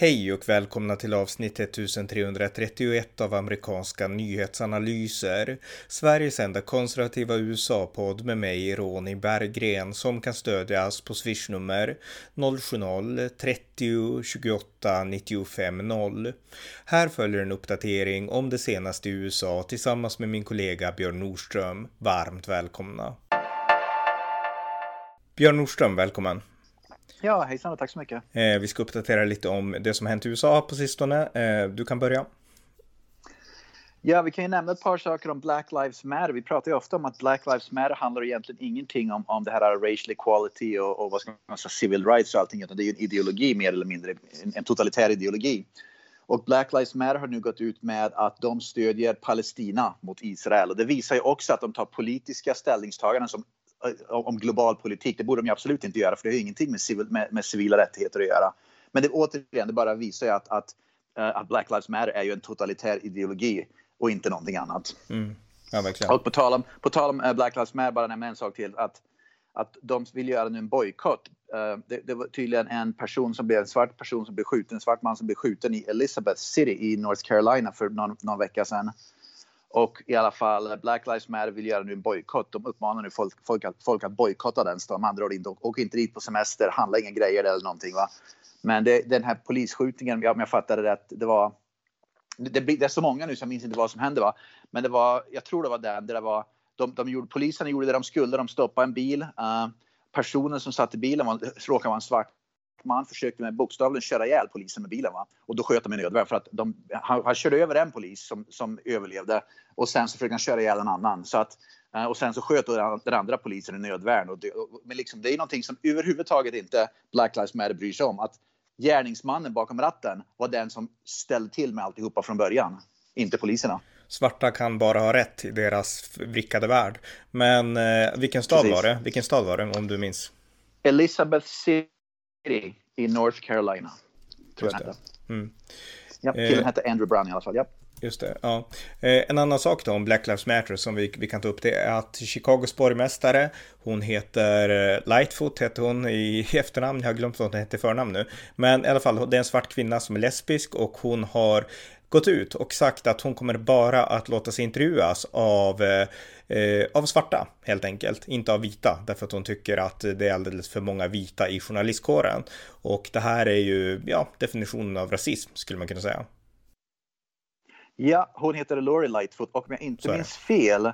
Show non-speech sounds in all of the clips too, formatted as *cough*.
Hej och välkomna till avsnitt 1331 av amerikanska nyhetsanalyser. Sveriges enda konservativa USA-podd med mig, Ronny Berggren, som kan stödjas på swishnummer 070-30 28 95 0. Här följer en uppdatering om det senaste i USA tillsammans med min kollega Björn Nordström. Varmt välkomna! Björn Nordström, välkommen! Ja, hejsan och tack så mycket. Eh, vi ska uppdatera lite om det som hänt i USA på sistone. Eh, du kan börja. Ja, vi kan ju nämna ett par saker om Black Lives Matter. Vi pratar ju ofta om att Black Lives Matter handlar egentligen ingenting om, om det här racial equality och, och vad ska man säga, civil rights och allting, utan det är ju en ideologi mer eller mindre, en, en totalitär ideologi. Och Black Lives Matter har nu gått ut med att de stödjer Palestina mot Israel och det visar ju också att de tar politiska ställningstaganden som om global politik. Det borde de absolut inte göra för det har ingenting med, civil, med, med civila rättigheter att göra. Men det, återigen, det bara visar ju att, att, eh, att Black Lives Matter är ju en totalitär ideologi och inte någonting annat. Mm. Ja, verkligen. Och på tal om, på tal om eh, Black Lives Matter, bara nämna en sak till. Att, att de vill göra nu en bojkott. Det, det, var tydligen en person som blev en svart person som blev skjuten, en svart man som blev skjuten i Elizabeth City i North Carolina för någon, någon vecka sedan. Och i alla fall Black Lives Matter vill göra nu en bojkott. De uppmanar nu folk, folk, att, folk att bojkotta den. Så de andra ord inte, åk inte dit på semester, handla inga grejer eller någonting. Va? Men det, den här polisskjutningen, om jag fattade rätt, det var... Det, det, är så många nu så jag minns inte vad som hände. Va? Men det var, jag tror det var den, det var... De, de gjorde, polisen gjorde det de skulle, de stoppade en bil. Uh, personen som satt i bilen var, råkade vara en svart man försökte med bokstavligen köra ihjäl polisen med bilen. Va? Och då sköt de i nödvärn för att de, han, han, körde över en polis som, som överlevde och sen så försökte han köra ihjäl en annan. Så att, eh, och sen så sköt den andra polisen i nödvärn. Och det, och, men liksom, det är någonting som överhuvudtaget inte Black Lives Matter bryr sig om. Att gärningsmannen bakom ratten var den som ställde till med alltihopa från början, inte poliserna. Svarta kan bara ha rätt i deras vrickade värld. Men eh, vilken stad Precis. var det? Vilken stad var det om du minns? Elizabeth City City i North Carolina. Tror jag mm. Ja, killen eh, hette Andrew Brown i alla fall. Ja. Just det, ja. Eh, en annan sak då om Black Lives Matter som vi, vi kan ta upp det är att Chicagos borgmästare, hon heter eh, Lightfoot, heter hon i *laughs* efternamn, jag har glömt vad hon heter i förnamn nu. Men i alla fall, det är en svart kvinna som är lesbisk och hon har gått ut och sagt att hon kommer bara att låta sig intervjuas av, eh, av svarta helt enkelt, inte av vita, därför att hon tycker att det är alldeles för många vita i journalistkåren. Och det här är ju, ja, definitionen av rasism skulle man kunna säga. Ja, hon heter Lori Lightfoot och om jag inte minns fel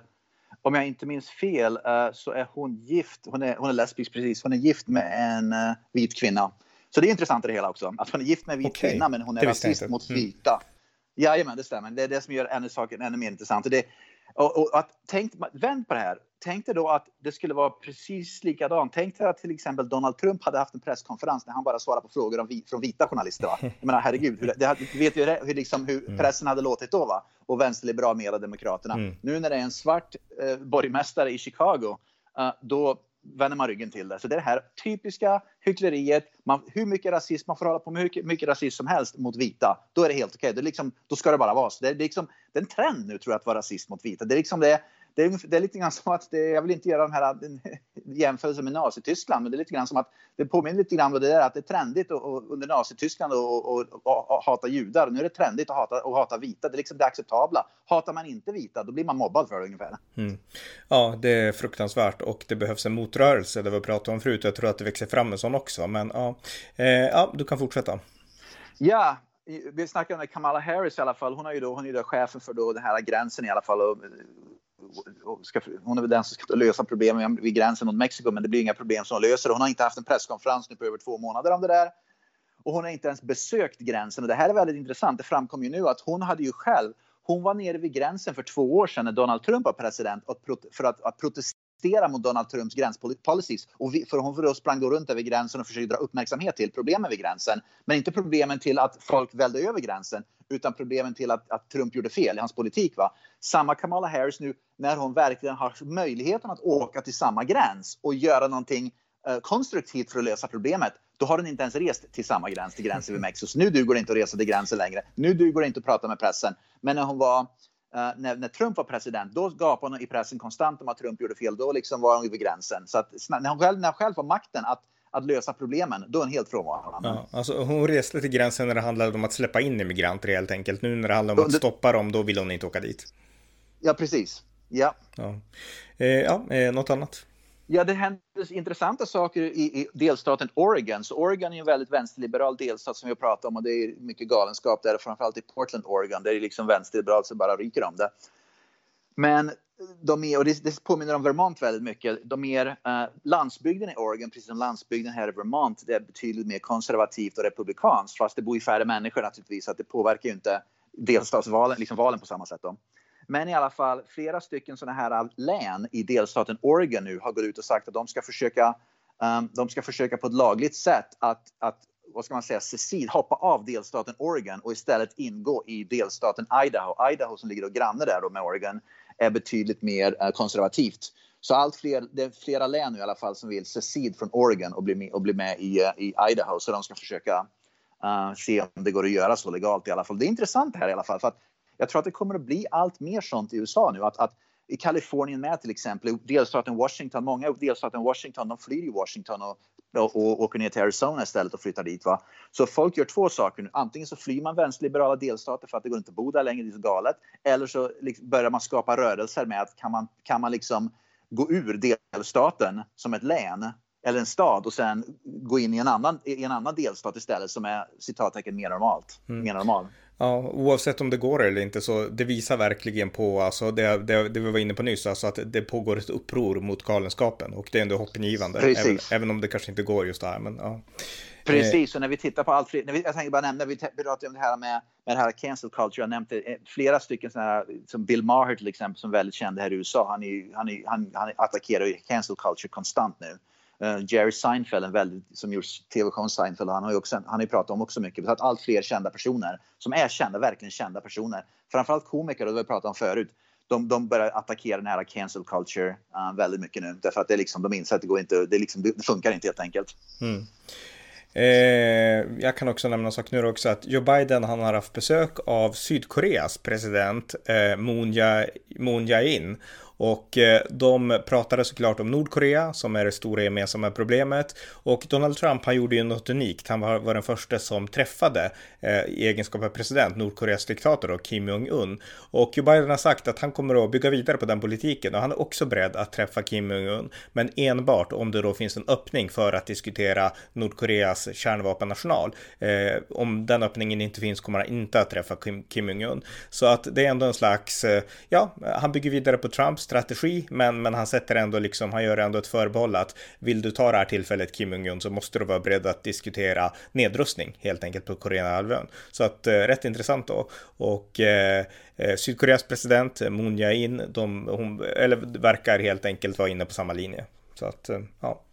om jag inte minns fel uh, så är hon gift, hon är, hon är lesbisk precis, hon är gift med en uh, vit kvinna. Så det är intressant i det hela också, att hon är gift med en vit okay. kvinna men hon är rasist mot mm. Jajamän, det stämmer. Det är det som gör ännu saken ännu mer intressant. Och det, och, och att, tänk, vänd på det här. Tänk dig då att det skulle vara precis likadant. Tänk dig att till exempel Donald Trump hade haft en presskonferens när han bara svarade på frågor om, från vita journalister. Va? Jag menar, herregud, hur, det, du vet ju hur, liksom, hur mm. pressen hade låtit då. Va? Och vänsterliberal med demokraterna. Mm. Nu när det är en svart eh, borgmästare i Chicago, uh, då vänder man ryggen till det. Så det är det här typiska hyckleriet. Man, hur mycket rasism, man får hålla på med hur mycket mycket rasism som helst mot vita. Då är det helt okej. Okay. liksom, då ska det bara vara så. Det är, liksom, det är en trend nu tror jag att vara rasist mot vita. Det är liksom det, det är, det är lite grann som att, det, jag vill inte göra de här jämförelsen med Nazityskland, men det är lite grann som att det påminner lite grann om det där att det är trendigt och, och under Nazityskland och, hata judar. Nu är det trendigt att hata, och hata vita. Det är liksom det acceptabla. Hatar man inte vita, då blir man mobbad för det ungefär. Mm. Ja, det är fruktansvärt och det behövs en motrörelse. Det vi pratade om förut. Jag tror att det växer fram en sån också, men ja, eh, ja du kan fortsätta. Ja, vi snackade om Kamala Harris i alla fall. Hon är ju då, hon är då chefen för då den här gränsen i alla fall. Och ska, hon är väl den som ska lösa problemen vid gränsen mot Mexiko, men det blir inga problem som hon löser. Hon har inte haft en presskonferens nu på över två månader om det där. Och hon har inte ens besökt gränsen. Och det här är väldigt intressant. Det framkom ju nu att hon hade ju själv hon var nere vid gränsen för två år sedan när Donald Trump var president för att, att protestera mot Donald Trumps gränspolicies. Och vi, för hon för sprang då runt över gränsen och försökte dra uppmärksamhet till problemen vid gränsen. Men inte problemen till att folk välde över gränsen utan problemen till att, att Trump gjorde fel i hans politik. Va? Samma Kamala Harris nu när hon verkligen har möjligheten att åka till samma gräns och göra någonting eh, konstruktivt för att lösa problemet. Då har hon inte ens rest till samma gräns, till gränsen vid *laughs* Mexiko. Så nu duger det inte att resa till gränsen längre. Nu duger det inte att prata med pressen. Men när hon var Uh, när, när, Trump var president, då gapade hon i pressen konstant om att Trump gjorde fel. Då liksom var hon vid gränsen. Så att, när, hon själv, när hon själv får makten att, att lösa problemen, då är hon helt frånvarande. Ja, alltså hon reste till gränsen när det handlade om att släppa in immigranter helt enkelt. Nu när det handlar om att stoppa dem, då vill hon inte åka dit. Ja, precis. Ja. Ja, eh, ja eh, något annat? Ja, det händer intressanta saker i, i, delstaten Oregon. Så Oregon är en väldigt vänsterliberal delstat som vi har pratat om och det är mycket galenskap där, framförallt i Portland, Oregon. Där det är liksom vänsterliberalt så bara ryker om det. Men de är, och det, det påminner om Vermont väldigt mycket, de är eh, landsbygden i Oregon, precis som landsbygden här i Vermont, det är betydligt mer konservativt och republikanskt, fast det bor ju färre människor naturligtvis, så att det påverkar ju inte delstatsvalen, liksom valen på samma sätt. Då. Men i alla fall, flera stycken sådana här län i delstaten Oregon nu har gått ut och sagt att de ska försöka, um, de ska försöka på ett lagligt sätt att, att vad ska man säga, secede, hoppa av delstaten Oregon och istället ingå i delstaten Idaho. Idaho som ligger och granne där då med Oregon är betydligt mer eh, konservativt. Så allt fler, det är flera län nu i alla fall som vill secede från Oregon och bli med, och bli med i, eh, i Idaho. Så de ska försöka uh, se om det går att göra så legalt i alla fall. Det är intressant här i alla fall. För att jag tror att det kommer att bli allt mer sånt i USA nu. Att, att i Kalifornien med till exempel, delstaten Washington, många delstaten Washington, de flyr i Washington och, och, och åker ner till Arizona istället och flyttar dit. Va? Så folk gör två saker nu. Antingen så flyr man vänsterliberala delstater för att det går inte att bo där längre, det är så galet. Eller så börjar man skapa rörelser med att kan man, kan man liksom gå ur delstaten som ett län eller en stad och sen gå in i en annan, i en annan delstat istället som är citattecken mer normalt. Mm. Mer normal. Ja, oavsett om det går eller inte så det visar verkligen på, alltså det, det, det vi var inne på nyss, alltså att det pågår ett uppror mot galenskapen och det är ändå hoppingivande. Även, även, om det kanske inte går just där, men ja. Precis, och när vi tittar på allt fler, när vi, jag tänkte bara nämna, vi pratade om det här med, med det här cancel culture, jag nämnde eh, flera stycken sådana här, som Bill Maher till exempel, som är väldigt känd här i USA, han, är, han, är, han, han attackerar ju cancel culture konstant nu. Eh, Jerry Seinfeld, en väldigt, som gjort tv-showen Seinfeld, han har ju också, han har pratat om också mycket. att allt fler kända personer, som är kända, verkligen kända personer, framförallt komiker, och det har vi pratat om förut, de, de börjar attackera den här cancel culture uh, väldigt mycket nu. Därför att det liksom, de inser att det, går inte, det, liksom, det funkar inte helt enkelt. Mm. Eh, jag kan också nämna en sak nu också att Joe Biden han har haft besök av Sydkoreas president eh, Moon Jae-in och eh, de pratade såklart om Nordkorea som är det stora gemensamma problemet. Och Donald Trump han gjorde ju något unikt. Han var, var den första som träffade eh, i egenskap av president Nordkoreas diktator då, Kim Jong-Un. Och Joe Biden har sagt att han kommer att bygga vidare på den politiken och han är också beredd att träffa Kim Jong-Un. Men enbart om det då finns en öppning för att diskutera Nordkoreas kärnvapenarsenal. Eh, om den öppningen inte finns kommer han inte att träffa Kim, Kim Jong-Un. Så att det är ändå en slags, eh, ja, han bygger vidare på Trumps strategi, men, men han sätter ändå liksom, han gör ändå ett förbehåll att vill du ta det här tillfället Kim Jong-Un så måste du vara beredd att diskutera nedrustning helt enkelt på Koreahalvön. Så att eh, rätt intressant då. Och eh, eh Sydkoreas president eh, Moon Jae-in, de, hon, eller verkar helt enkelt vara inne på samma linje. Så att, eh, ja.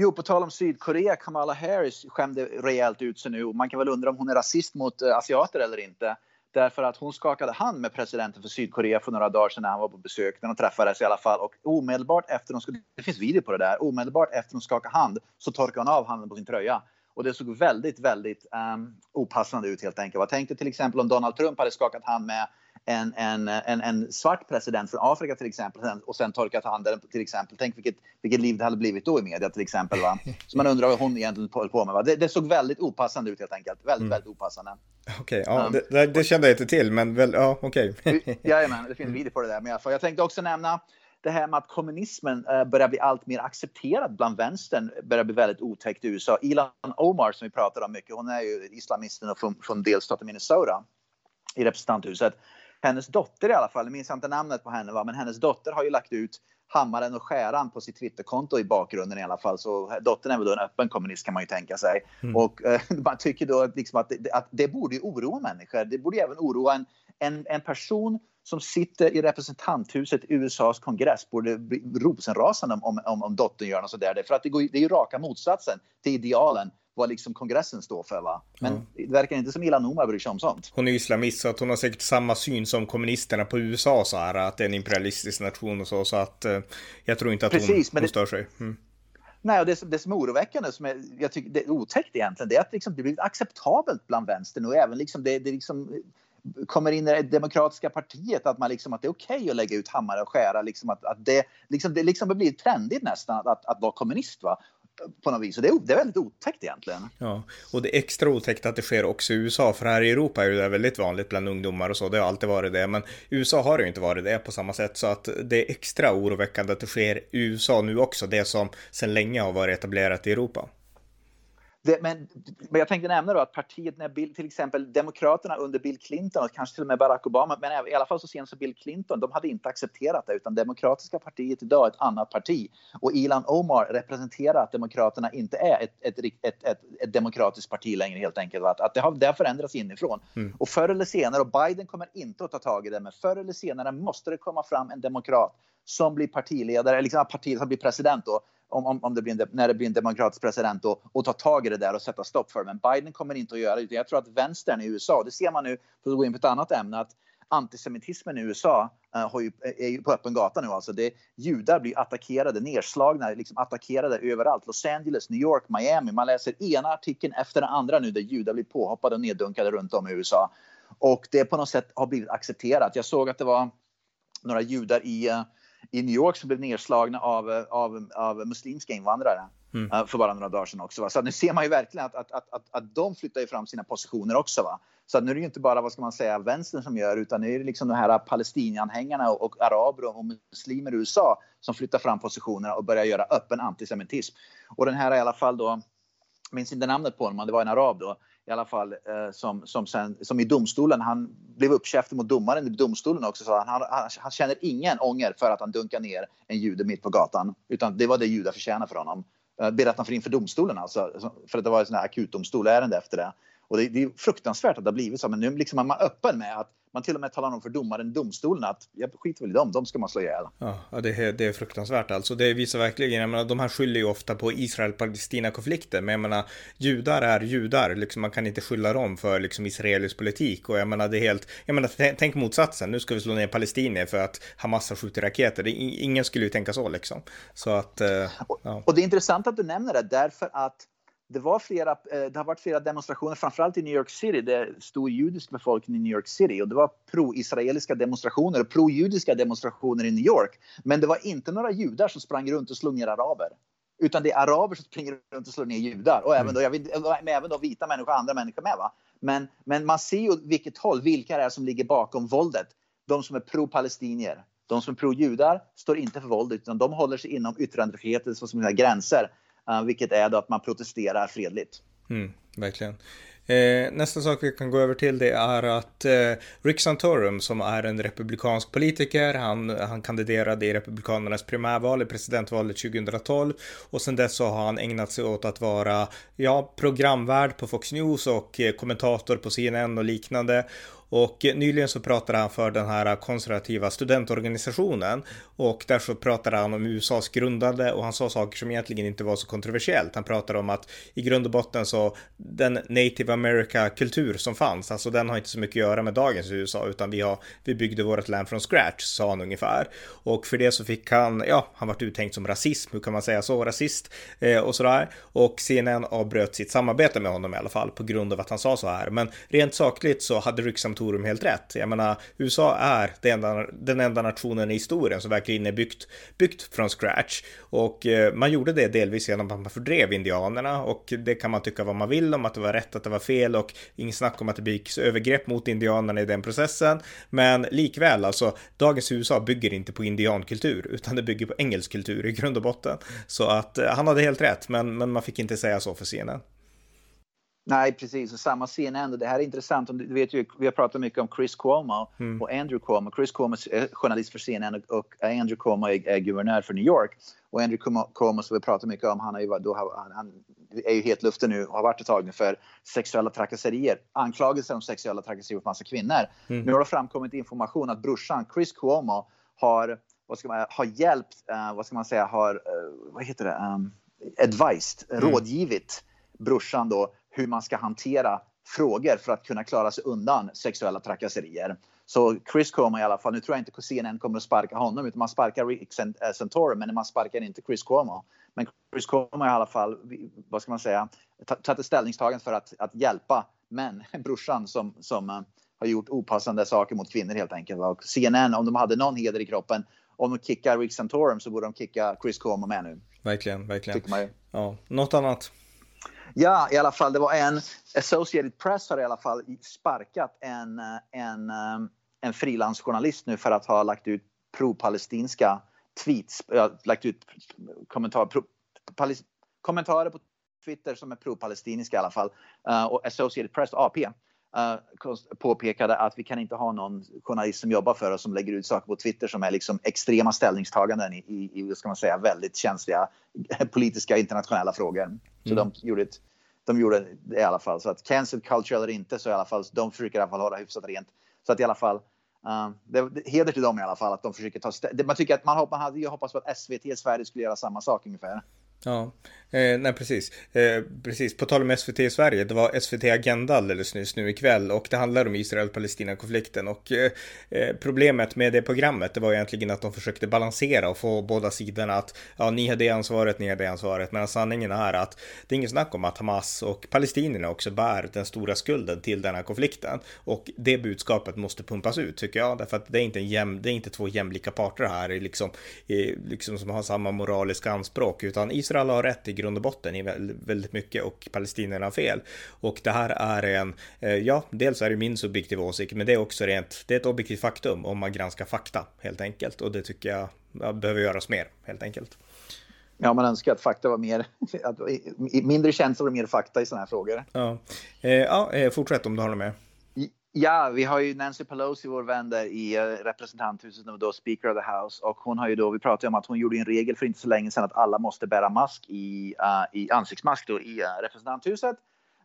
Jo, på tal om Sydkorea, Kamala Harris skämde rejält ut sig nu. Man kan väl undra om hon är rasist mot eh, asiater eller inte. Därför att hon skakade hand med presidenten för Sydkorea för några dagar sedan när han var på besök. När de träffades i alla fall. Och omedelbart efter de skulle, det finns video på det där. Omedelbart efter de skakade hand så torkade hon av handen på sin tröja. Och det såg väldigt, väldigt um, opassande ut helt enkelt. Jag tänkte till exempel om Donald Trump hade skakat hand med en, en, en, en svart president från Afrika till exempel och sen torkat handen till exempel. Tänk vilket, vilket liv det hade blivit då i media till exempel. Va? Så man undrar vad hon egentligen höll på med. Va? Det, det, såg väldigt opassande ut helt enkelt. Väldigt, mm. väldigt opassande. Okej, okay, ja, um, det, det, kände jag inte till, men väl, ja, okej. Okay. Jajamän, det finns video på det där. Men jag, tänkte också nämna det här med att kommunismen uh, börjar bli allt mer accepterad bland vänstern börjar bli väldigt otäckt i USA. Ilan Omar som vi pratar om mycket, hon är ju islamisten från, från delstaten Minnesota i representanthuset hennes dotter i alla fall, jag minns inte namnet på henne, va? men hennes dotter har ju lagt ut hammaren och skäran på sitt Twitterkonto i bakgrunden i alla fall. Så dottern är väl då en öppen kommunist kan man ju tänka sig. Mm. Och eh, *laughs* man tycker då liksom att, det, att det borde ju oroa människor. Det borde även oroa en, en, en person som sitter i representanthuset i USAs kongress borde bli rosenrasande om, om, om dottern gör något sådär. För att det, går, det är ju raka motsatsen till idealen vad liksom kongressen står för. Va? Men ja. det verkar inte som Ilan Omar bryr sig om sånt. Hon är islamist så att hon har säkert samma syn som kommunisterna på USA så här att det är en imperialistisk nation och så. Så att eh, jag tror inte att Precis, hon, hon stör sig. Mm. Nej, och det, det som är oroväckande, som är, jag tycker det är otäckt egentligen, det är att liksom, det blir acceptabelt bland vänstern och även liksom det, det liksom kommer in i det demokratiska partiet att, man liksom, att det är okej okay att lägga ut hammare och skära. Liksom att, att det, liksom, det liksom blir trendigt nästan att, att, att vara kommunist. Va? På något vis. Och det är, det är väldigt otäckt egentligen. Ja, och det är extra otäckt att det sker också i USA, för här i Europa är det väldigt vanligt bland ungdomar och så, det har alltid varit det, men i USA har det ju inte varit det på samma sätt, så att det är extra oroväckande att det sker i USA nu också, det som sedan länge har varit etablerat i Europa. Det, men, men jag tänkte nämna då att partiet, när Bill, till exempel Demokraterna under Bill Clinton och kanske till och med Barack Obama, men i alla fall så sent som Bill Clinton, de hade inte accepterat det utan Demokratiska partiet idag är ett annat parti. Och Ilan Omar representerar att Demokraterna inte är ett, ett, ett, ett, ett demokratiskt parti längre helt enkelt. Att, att det, har, det har förändrats inifrån. Mm. Och förr eller senare, och Biden kommer inte att ta tag i det, men förr eller senare måste det komma fram en demokrat som blir partiledare, eller liksom partiet som blir president då, om, om, om det blir en, när det blir en demokratisk president och, och ta tag i det där och sätta stopp för det. Men Biden kommer inte att göra det. Jag tror att vänstern i USA, det ser man nu, för att gå in på ett annat ämne, att antisemitismen i USA uh, har ju, eh, är ju på öppen gata nu. Alltså det, judar blir attackerade, nedslagna, liksom attackerade överallt. Los Angeles, New York, Miami. Man läser ena artikeln efter den andra nu där judar blir påhoppade och neddunkade runt om i USA. Och det på något sätt har blivit accepterat. Jag såg att det var några judar i uh, i New York som blev nedslagna av, av, av muslimska invandrare. Mm. Uh, för bara några dagar sedan också. Va? Så nu ser man ju verkligen att, att, att, att, att de flyttar fram sina positioner också. Va? Så nu är det ju inte bara vad ska man säga, vänstern som gör utan nu är det liksom de här palestinanhängarna och, och araber och muslimer i USA som flyttar fram positionerna och börjar göra öppen antisemitism. Och den här i alla fall då, minns inte namnet på honom, det var en arab då, i alla fall eh, som, som, sen, som i domstolen, han blev uppkäftig mot domaren i domstolen också. Så han, han, han känner ingen ånger för att han dunkar ner en jude mitt på gatan. Utan det var det judar förtjänade för honom. Eh, berättade han för inför domstolen alltså. För att det var ett akutdomstolärende efter det. Och det, det, är fruktansvärt att det har blivit så. Men nu liksom är man öppen med att man till och med talar om för domaren, domstolen, att jag skiter väl i dem, de ska man slå ihjäl. Ja, det är, det är fruktansvärt alltså. Det visar verkligen, jag menar, de här skyller ju ofta på Israel-Palestina-konflikten, men jag menar, judar är judar, liksom, man kan inte skylla dem för liksom israelisk politik och jag menar, det är helt, jag menar, tänk motsatsen, nu ska vi slå ner palestinier för att Hamas har skjutit raketer, det, ingen skulle ju tänka så liksom. Så att, eh, ja. och, och det är intressant att du nämner det, därför att det, var flera, eh, det har varit flera demonstrationer, framförallt i New York City. Det är stor judisk befolkning i New York City och det var pro-israeliska demonstrationer och pro-judiska demonstrationer i New York. Men det var inte några judar som sprang runt och slog ner araber. Utan det är araber som springer runt och slår ner judar och även, då, jag vill, även då vita människor och andra människor med. Va? Men, men man ser ju vilket håll, vilka det är som ligger bakom våldet. De som är pro-palestinier. De som är pro-judar står inte för våld utan de håller sig inom yttrandefrihetens gränser. Uh, vilket är då att man protesterar fredligt. Mm, verkligen. Eh, nästa sak vi kan gå över till det är att eh, Rick Santorum som är en republikansk politiker, han, han kandiderade i republikanernas primärval i presidentvalet 2012 och sen dess så har han ägnat sig åt att vara ja, programvärd på Fox News och eh, kommentator på CNN och liknande och eh, nyligen så pratade han för den här eh, konservativa studentorganisationen och där så pratade han om USAs grundande och han sa saker som egentligen inte var så kontroversiellt. Han pratade om att i grund och botten så den native america kultur som fanns, alltså den har inte så mycket att göra med dagens USA utan vi har, vi byggde vårt land från scratch, sa han ungefär. Och för det så fick han, ja, han vart uttänkt som rasism, hur kan man säga så, rasist eh, och sådär. Och CNN avbröt sitt samarbete med honom i alla fall på grund av att han sa så här. Men rent sakligt så hade Rick Torum helt rätt. Jag menar, USA är den enda, den enda nationen i historien som verkligen är byggt, byggt från scratch. Och eh, man gjorde det delvis genom att man fördrev indianerna och det kan man tycka vad man vill om att det var rätt, att det var fel och inget snack om att det begicks övergrepp mot indianerna i den processen. Men likväl, alltså dagens USA bygger inte på indiankultur utan det bygger på engelsk kultur i grund och botten. Så att eh, han hade helt rätt, men, men man fick inte säga så för CNN. Nej, precis. Och samma CNN. Det här är intressant. Du vet ju, vi har pratat mycket om Chris Cuomo mm. och Andrew Cuomo. Chris Cuomo är journalist för CNN och Andrew Cuomo är, är guvernör för New York. Och Andrew Cuomo, som vi pratar mycket om, han, är ju, då, han, han är ju helt luften nu och har varit ett tag nu för sexuella trakasserier. Anklagelser om sexuella trakasserier mot massa kvinnor. Mm. Nu har det framkommit information att brorsan Chris Cuomo har, vad ska man, har hjälpt, uh, vad ska man säga, har, uh, vad heter det, um, advised, mm. rådgivit brorsan då hur man ska hantera frågor för att kunna klara sig undan sexuella trakasserier. Så Chris Cuomo i alla fall, nu tror jag inte CNN kommer att sparka honom utan man sparkar Rick Santorum men man sparkar inte Chris Cuomo. Men Chris Cuomo i alla fall, vad ska man säga, tagit ställningstagande för att, att hjälpa män, *laughs* brorsan som, som uh, har gjort opassande saker mot kvinnor helt enkelt. Och CNN, om de hade någon heder i kroppen om de kickar Rick Santorum så borde de kicka Chris Cuomo med nu. Verkligen, verkligen. Ja, något annat? Ja, i alla fall. Det var en Associated Press har i alla fall sparkat en, eh, en, eh, en frilansjournalist nu för att ha lagt ut pro-palestinska tweets, lagt ut kommentar, pro, palis, kommentarer på Twitter som är pro-palestiniska i alla fall. Uh, och Associated Press, AP, påpekade att vi kan inte ha någon journalist som jobbar för oss som lägger ut saker på Twitter som är liksom extrema ställningstaganden i, i, i ska man säga, väldigt känsliga *laughs* politiska internationella frågor. Så mm. de gjorde ett, de gjorde det i alla fall. Så att cancel culture eller inte så i alla fall, de försöker i alla fall hålla hyfsat rent. Så att i alla fall, uh, det, det, heder till dem i alla fall att de försöker ta Man tycker att man, man hade ju hoppats på att SVT i Sverige skulle göra samma sak ungefär. Ja, eh, nej precis. Eh, precis, på tal om SVT i Sverige, det var SVT Agenda alldeles nyss nu ikväll och det handlar om Israel-Palestina-konflikten och eh, eh problemet med det programmet det var egentligen att de försökte balansera och få båda sidorna att ja, ni har det ansvaret, ni har det ansvaret, men sanningen är att det är inget snack om att Hamas och palestinierna också bär den stora skulden till den här konflikten och det budskapet måste pumpas ut tycker jag, därför att det är inte en jäm, det är inte två jämlika parter här, liksom, liksom som har samma moraliska anspråk, utan Israel Israel har rätt i grund och botten i väldigt mycket och palestinierna har fel. Och det här är en, eh, ja, dels är det min subjektiva åsikt, men det är också rent, det är ett objektivt faktum om man granskar fakta helt enkelt. Och det tycker jag, jag behöver göras mer helt enkelt. Ja, man önskar att fakta var mer, att, mindre känslor och mer fakta i sådana här frågor. Ja, eh, ja eh, fortsätt om du har något mer. Ja, vi har ju Nancy Pelosi, vår vän där i eh, representanthuset, nu då Speaker of the House. Och hon har ju då, vi pratade om att hon gjorde en regel för inte så länge sedan att alla måste bära mask i, uh, i ansiktsmask då i uh, representanthuset.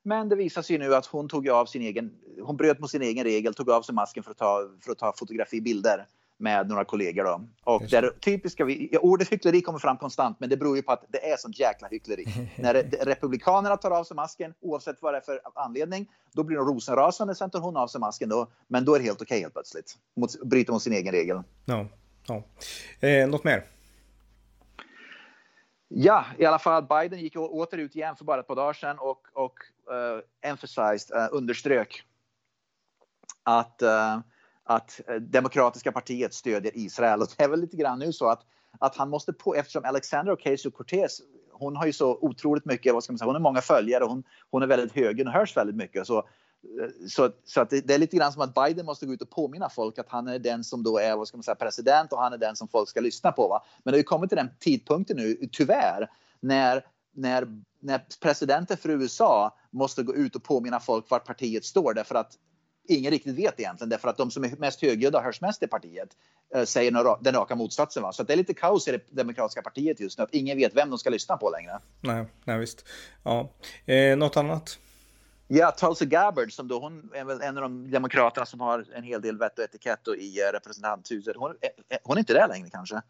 Men det visar sig nu att hon tog av sin egen, hon bröt mot sin egen regel, tog av sig masken för att ta, för att ta fotografibilder med några kollegor. Då. Och där typiska, ordet hyckleri kommer fram konstant, men det beror ju på att det är sånt jäkla hyckleri. *laughs* När republikanerna tar av sig masken, oavsett vad det är för anledning, då blir de rosenrasande, sen tar hon av sig masken då, men då är det helt okej okay, helt plötsligt. Mot, bryter mot sin egen regel. Ja, ja. Eh, något mer? Ja, i alla fall Biden gick åter ut igen för bara ett par dagar sedan och, och uh, emphasized, uh, underströk att uh, att eh, Demokratiska partiet stödjer Israel. Och det är väl lite grann nu så att, att han måste på, eftersom Alexandra Ocasio-Cortez hon har ju så otroligt mycket, vad ska man säga, hon har många följare, hon, hon är väldigt hög, och hörs väldigt mycket. Så, eh, så, så att det, det, är lite grann som att Biden måste gå ut och påminna folk att han är den som då är vad ska man säga, president och han är den som folk ska lyssna på. Va? Men det har ju kommit till den tidpunkten nu, tyvärr, när, när, när presidenten för USA måste gå ut och påminna folk vart partiet står därför att ingen riktigt vet egentligen därför att de som är mest högljudda och hörs mest i partiet eh, säger den raka motsatsen. Va? Så det är lite kaos i det demokratiska partiet just nu att ingen vet vem de ska lyssna på längre. Nej, nej visst. Ja. Eh, något annat? Ja, Tulsi Gabbard som då hon är väl en av de demokraterna som har en hel del vett och etikett i eh, representanthuset. Hon, eh, hon är inte där längre kanske.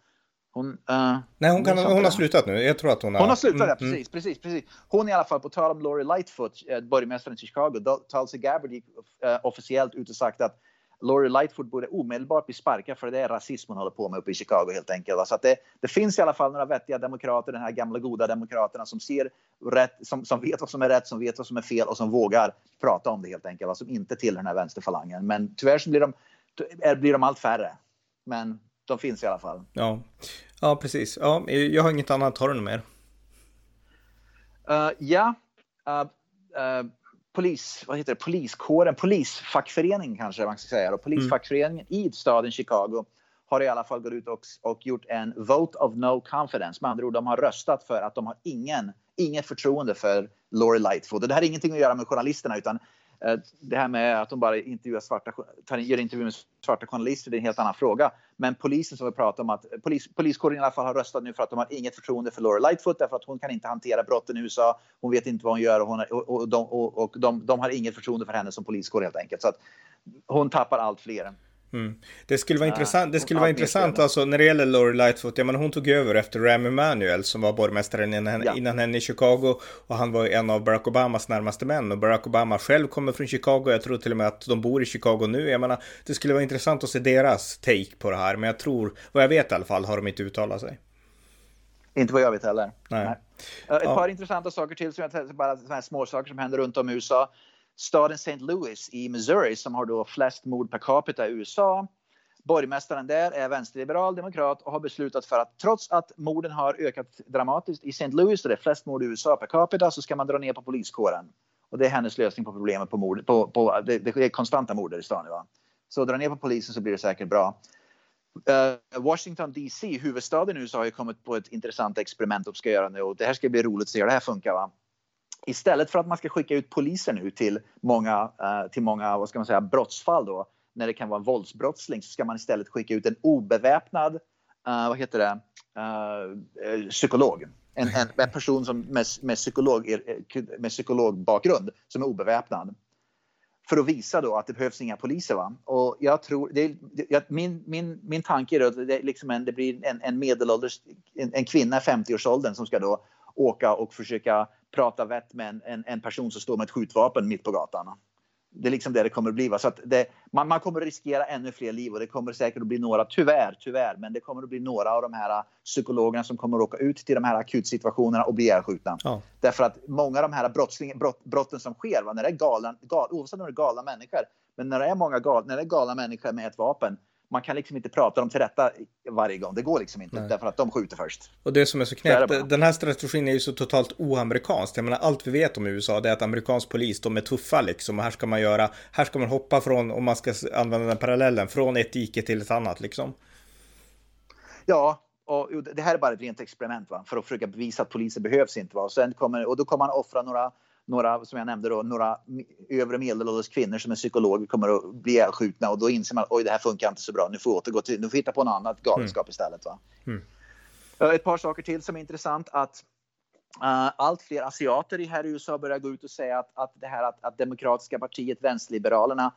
Hon, uh, Nej, hon, kan, hon, har slutat nu. Jag tror att hon har... Hon har slutat, mm, ja, precis, mm. precis, precis. Hon i alla fall, på tal om Lori Lightfoot, eh, borgmästaren i Chicago, Tulsi Gabbard gick uh, officiellt ut och sagt att Lori Lightfoot borde omedelbart bli sparkad för det är rasism hon håller på med uppe i Chicago helt enkelt. Så det, det finns i alla fall några vettiga demokrater, den här gamla goda demokraterna som ser rätt, som, som vet vad som är rätt, som vet vad som är fel och som vågar prata om det helt enkelt. Som inte tillhör den här vänsterfalangen. Men tyvärr så blir de, blir de allt färre. Men de finns i alla fall. Ja, ja precis. Ja, jag har inget annat. Har du något mer? Uh, ja. Uh, uh, polis, vad heter det? Poliskåren, polisfackförening kanske man ska säga. Och polisfackföreningen mm. i staden Chicago har i alla fall gått ut och, och gjort en vote of no confidence. Med andra ord, de har röstat för att de har ingen, inget förtroende för Lori Lightfoot. Och det här har ingenting att göra med journalisterna utan Eh, det här med att de bara intervjuar svarta, tar, gör intervjuer med svarta journalister, det är en helt annan fråga. Men polisen som vi pratar om, att polis, poliskåren i alla fall har röstat nu för att de har inget förtroende för Laura Lightfoot därför att hon kan inte hantera brotten i USA. Hon vet inte vad hon gör och, hon och, och, de, och, och de, de, har inget förtroende för henne som poliskår helt enkelt. Så att hon tappar allt fler. Mm. Det skulle vara uh, intressant, det skulle vara intressant alltså när det gäller Lori Lightfoot, ja men hon tog över efter Ram Emanuel som var borgmästaren innan, ja. innan henne i Chicago och han var en av Barack Obamas närmaste män och Barack Obama själv kommer från Chicago, jag tror till och med att de bor i Chicago nu, jag menar det skulle vara intressant att se deras take på det här, men jag tror, vad jag vet i alla fall, har de inte uttalat sig. Inte vad jag vet heller. Nej. Nej. Ett ja. par intressanta saker till, som jag, bara sådana här små saker som händer runt om i USA staden St. Louis i Missouri som har då flest mord per capita i USA. Borgmästaren där är vänsterliberal demokrat och har beslutat för att trots att morden har ökat dramatiskt i St. Louis, där det är flest mord i USA per capita, så ska man dra ner på poliskåren. Och det är hennes lösning på problemet på mord. På, på, det, det är konstanta mord i stan. Va? Så dra ner på polisen så blir det säkert bra. Uh, Washington DC, huvudstaden i USA, har ju kommit på ett intressant experiment de ska göra nu och det här ska bli roligt att se hur det här funkar. Va? Istället för att man ska skicka ut poliser nu till många, eh, till många vad ska man säga, brottsfall då, när det kan vara en våldsbrottsling så ska man istället skicka ut en obeväpnad, uh, vad heter det, eh, psykolog. En, en, en, person som med, med, psykolog, med psykologbakgrund som är obeväpnad för att visa då att det behövs inga poliser. Va? Och jag tror, det, det, min, min, min tanke är att det, liksom en, det blir en, en medelålders, en, en kvinna i 50-årsåldern som ska då åka och försöka prata vett med en, en, person som står med ett skjutvapen mitt på gatan det är liksom det det kommer att bli. Så att det, man, man, kommer att riskera ännu fler liv och det kommer säkert att bli några, tyvärr, tyvärr, men det kommer att bli några av de här psykologerna som kommer att åka ut till de här akutsituationerna och bli ihjälskjutna. Ja. Därför att många av de här brott, brotten som sker, va, när det är galna, gal, oavsett om det är galna människor, men när det är många gal, när det är galna människor med ett vapen, man kan liksom inte prata dem till rätta varje gång. Det går liksom inte Nej. därför att de skjuter först. Och det som är så knäppt, den här strategin är ju så totalt oamerikansk. Jag menar allt vi vet om USA det är att amerikansk polis, de är tuffa liksom. Och här ska man göra, här ska man hoppa från, om man ska använda den parallellen, från ett dike till ett annat liksom. Ja, och det här är bara ett rent experiment va? för att försöka bevisa att poliser behövs inte. Va? Och, sen kommer, och då kommer man offra några några, som jag nämnde då, några övre medelålders kvinnor som är psykologer kommer att bli ihjälskjutna och då inser man oj det här funkar inte så bra, nu får vi återgå till, nu får vi hitta på något annat galenskap mm. istället. Va? Mm. Ett par saker till som är intressant att Uh, allt fler asiater här i USA börjar gå ut och säga att, att det här att, att Demokratiska partiet, vänsterliberalerna,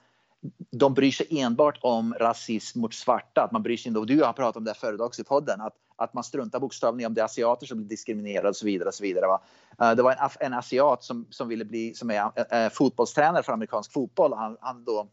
de bryr sig enbart om rasism mot svarta. Att man bryr sig inte, och du har pratat om det förut också i podden, att, att man struntar bokstavligen om det är asiater som blir diskriminerade och så vidare. Och så vidare va? Uh, det var en, en asiat som, som ville bli, som är uh, fotbollstränare för amerikansk fotboll. Han, han då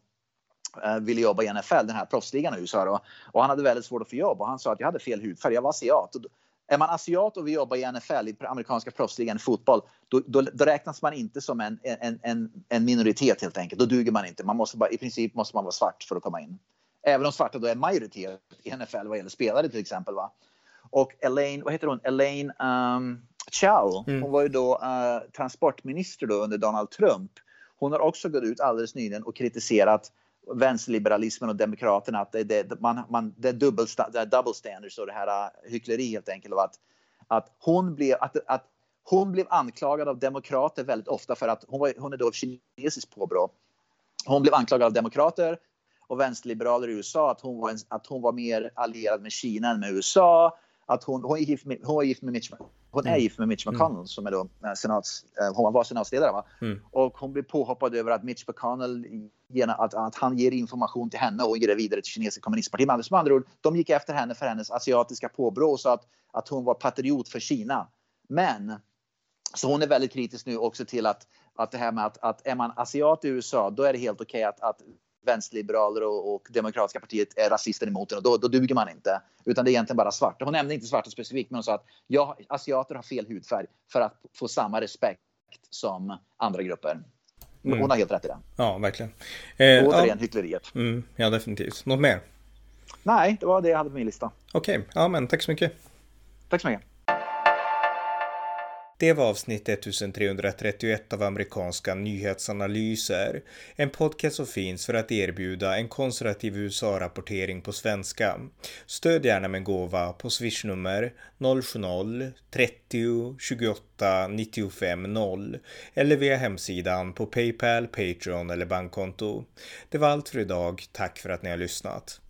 uh, ville jobba i NFL, den här proffsligan i USA. Då. Och han hade väldigt svårt att få jobb och han sa att jag hade fel hudfärg, jag var asiat. Och är man asiat och vill jobba i NFL, i amerikanska proffsligan i fotboll, då, då, då, räknas man inte som en, en, en, en, minoritet helt enkelt. Då duger man inte. Man måste bara, I princip måste man vara svart för att komma in. Även om svarta då är majoritet i NFL vad gäller spelare till exempel. Va? Och Elaine, vad heter hon? Elaine um, Chow, mm. hon var ju då uh, transportminister då under Donald Trump. Hon har också gått ut alldeles nyligen och kritiserat vänsterliberalismen och demokraterna att det, det, man, man, det är double, det är double standards och det här äh, hyckleri helt enkelt. Och att, att, hon blev, att, att hon blev anklagad av demokrater väldigt ofta för att hon, var, hon är då kinesiskt påbrå. Hon blev anklagad av demokrater och vänsterliberaler i USA att hon var, en, att hon var mer allierad med Kina än med USA. Att hon, hon, är gift med, hon är gift med Mitch, hon är mm. gift med Mitch mm. McConnell mm. som är då eh, senats, eh, hon var senatsledare. Va? Mm. Och hon blir påhoppad över att Mitch McConnell att, att han ger information till henne och ger det vidare till kinesiska kommunistpartiet. Med andra ord, de gick efter henne för hennes asiatiska påbrå och sa att, att hon var patriot för Kina. Men så hon är väldigt kritisk nu också till att, att det här med att, att är man asiat i USA, då är det helt okej okay att, att vänsterliberaler och, och demokratiska partiet är rasister emot den och då, då duger man inte. Utan det är egentligen bara svarta. Hon nämnde inte svarta specifikt men hon sa att ja, asiater har fel hudfärg för att få samma respekt som andra grupper. Mm. Hon har helt rätt i det. Ja, verkligen. Eh, återigen ja. hyckleriet. Mm, ja, definitivt. Något mer? Nej, det var det jag hade på min lista. Okej, okay. ja men tack så mycket. Tack så mycket. Det var avsnitt 1331 av amerikanska nyhetsanalyser. En podcast som finns för att erbjuda en konservativ USA-rapportering på svenska. Stöd gärna med en gåva på swishnummer 070-30 28 95 0 eller via hemsidan på Paypal, Patreon eller bankkonto. Det var allt för idag. Tack för att ni har lyssnat.